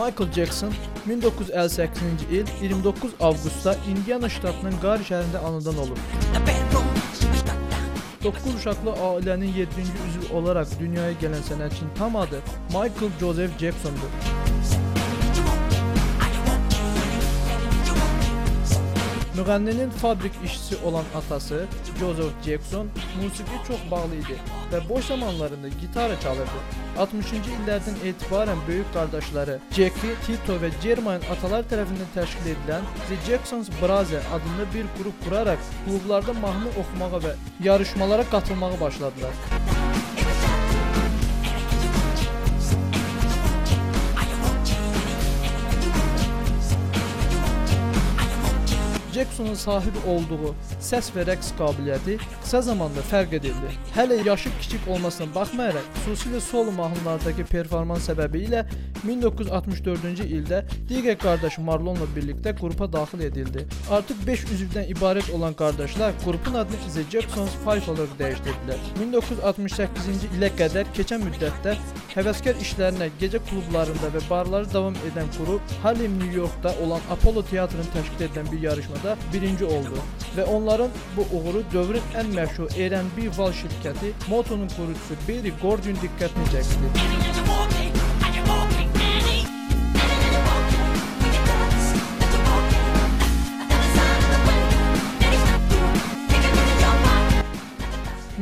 Michael Jackson 1958-ci il 29 avqustda Indiana ştatının Qar şəhərində anadan olub. 9 uşaqlı ailənin 7-ci üzvü olaraq dünyaya gələn sənətçinin tam adı Michael Joseph Jacksondur. Müğənninin fabrik işçisi olan atası Joseph Jackson musiqiyə çox bağlı idi və boş zamanlarında gitara çalırdı. 60-cı illərdən etibarən böyük qardaşları Jackie, Tito və Jermaine atalar tərəfindən təşkil edilən The Jacksons Brothers adında bir qrup quraraq klublarda mahnı oxumağa və yarışmalara qatılmağa başladılar. Jacksonun sahibi olduğu səs və rəqs qabiliyyəti qısa zamanda fərq edildi. Hələ yaşı kiçik olmasına baxmayaraq, xüsusilə solo mahnılardakı performans səbəbilə 1964-cü ildə digər qardaşı Marlonla birlikdə qrupa daxil edildi. Artıq 5 üzvdən ibarət olan qardaşlar qrupun adını The Jacksons 5 olaraq dəyişdirdilər. 1968-ci ilə qədər keçən müddətdə həvəskar işlərinə gecə klublarında və barlarda davam edən qrup Harlem, New Yorkda olan Apollo teatrının təşkil edən bir yarışmada birinci oldu və onların bu uğuru dövrün ən məşhur R&B Val şirkəti Moto'nun qurucusu Berry Gordy diqqətini çəkdi.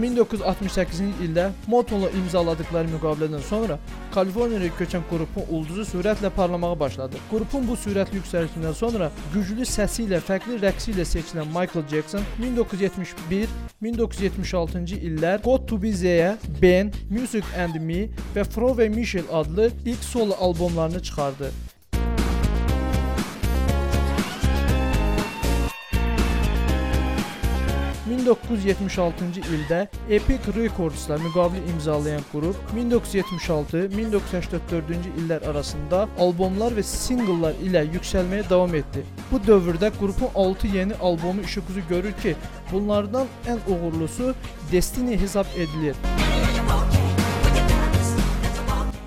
1968-ci ildə Motola imzaladıkları müqavilədən sonra Kaliforniyaya köçən qrupun ulduzu sürətlə parlamağa başladı. Qrupun bu sürətli yüksəlişindən sonra güclü səsi ilə, fərqli rəqsi ilə seçilən Michael Jackson 1971-1976-cı illər Got to Be There, Ben, Music and Me və Fro və Michelle adlı ilk solo albomlarını çıxardı. 1976-cı ildə Epic Records-la müqavilə imzalayan qrup 1976-1984-cü illər arasında albomlar və singllar ilə yüksəlməyə davam etdi. Bu dövrdə qrupun 6 yeni albomu işıq üzü görür ki, bunlardan ən uğurlusu Destiny hesab edilir.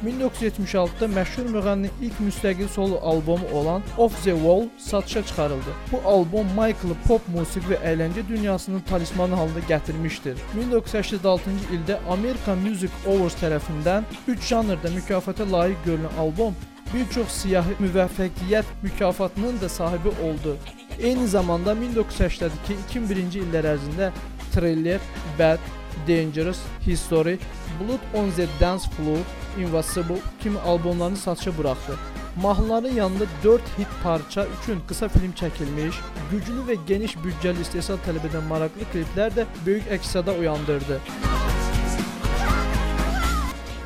1976-da məşhur müğənninin ilk müstəqil solo albomu olan Off the Wall satışa çıxarıldı. Bu albom Michael pop musiqi və əyləncə dünyasının talismanı halında gətirmişdir. 1986-cı ildə American Music Awards tərəfindən 3 janrda mükafata layiq görülən albom bir çox siyahı müvəffəqiyyət mükafatının da sahibi oldu. Eyni zamanda 1982-2001-ci illər ərzində Thriller, Bad, Dangerous, History, Blood on the Dance Floor, Invisible kimi albomlarını satışa buraxdı. Mahnıların yanında 4 hit parça üçün qısa film çəkilmiş, güclü və geniş büdcəli istehsal tələb edən maraqlı kliplər də böyük əks-səda uyandırdı.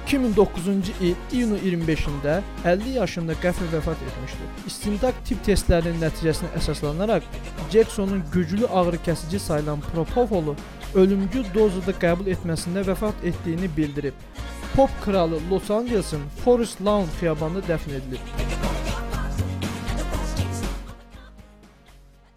2009-cu il iyunun 25-də 50 yaşında qəfil vəfat etmişdi. İstintaq tibb testlərinin nəticəsinə əsaslanaraq Jacksonun güclü ağrı-kəsici sayılan propofolu ölümcül dozada qəbul etməsində vəfat etdiyini bildirib. Pop kralı Los Angeles'ın Forest Lawn xiyabanında dəfn edilib.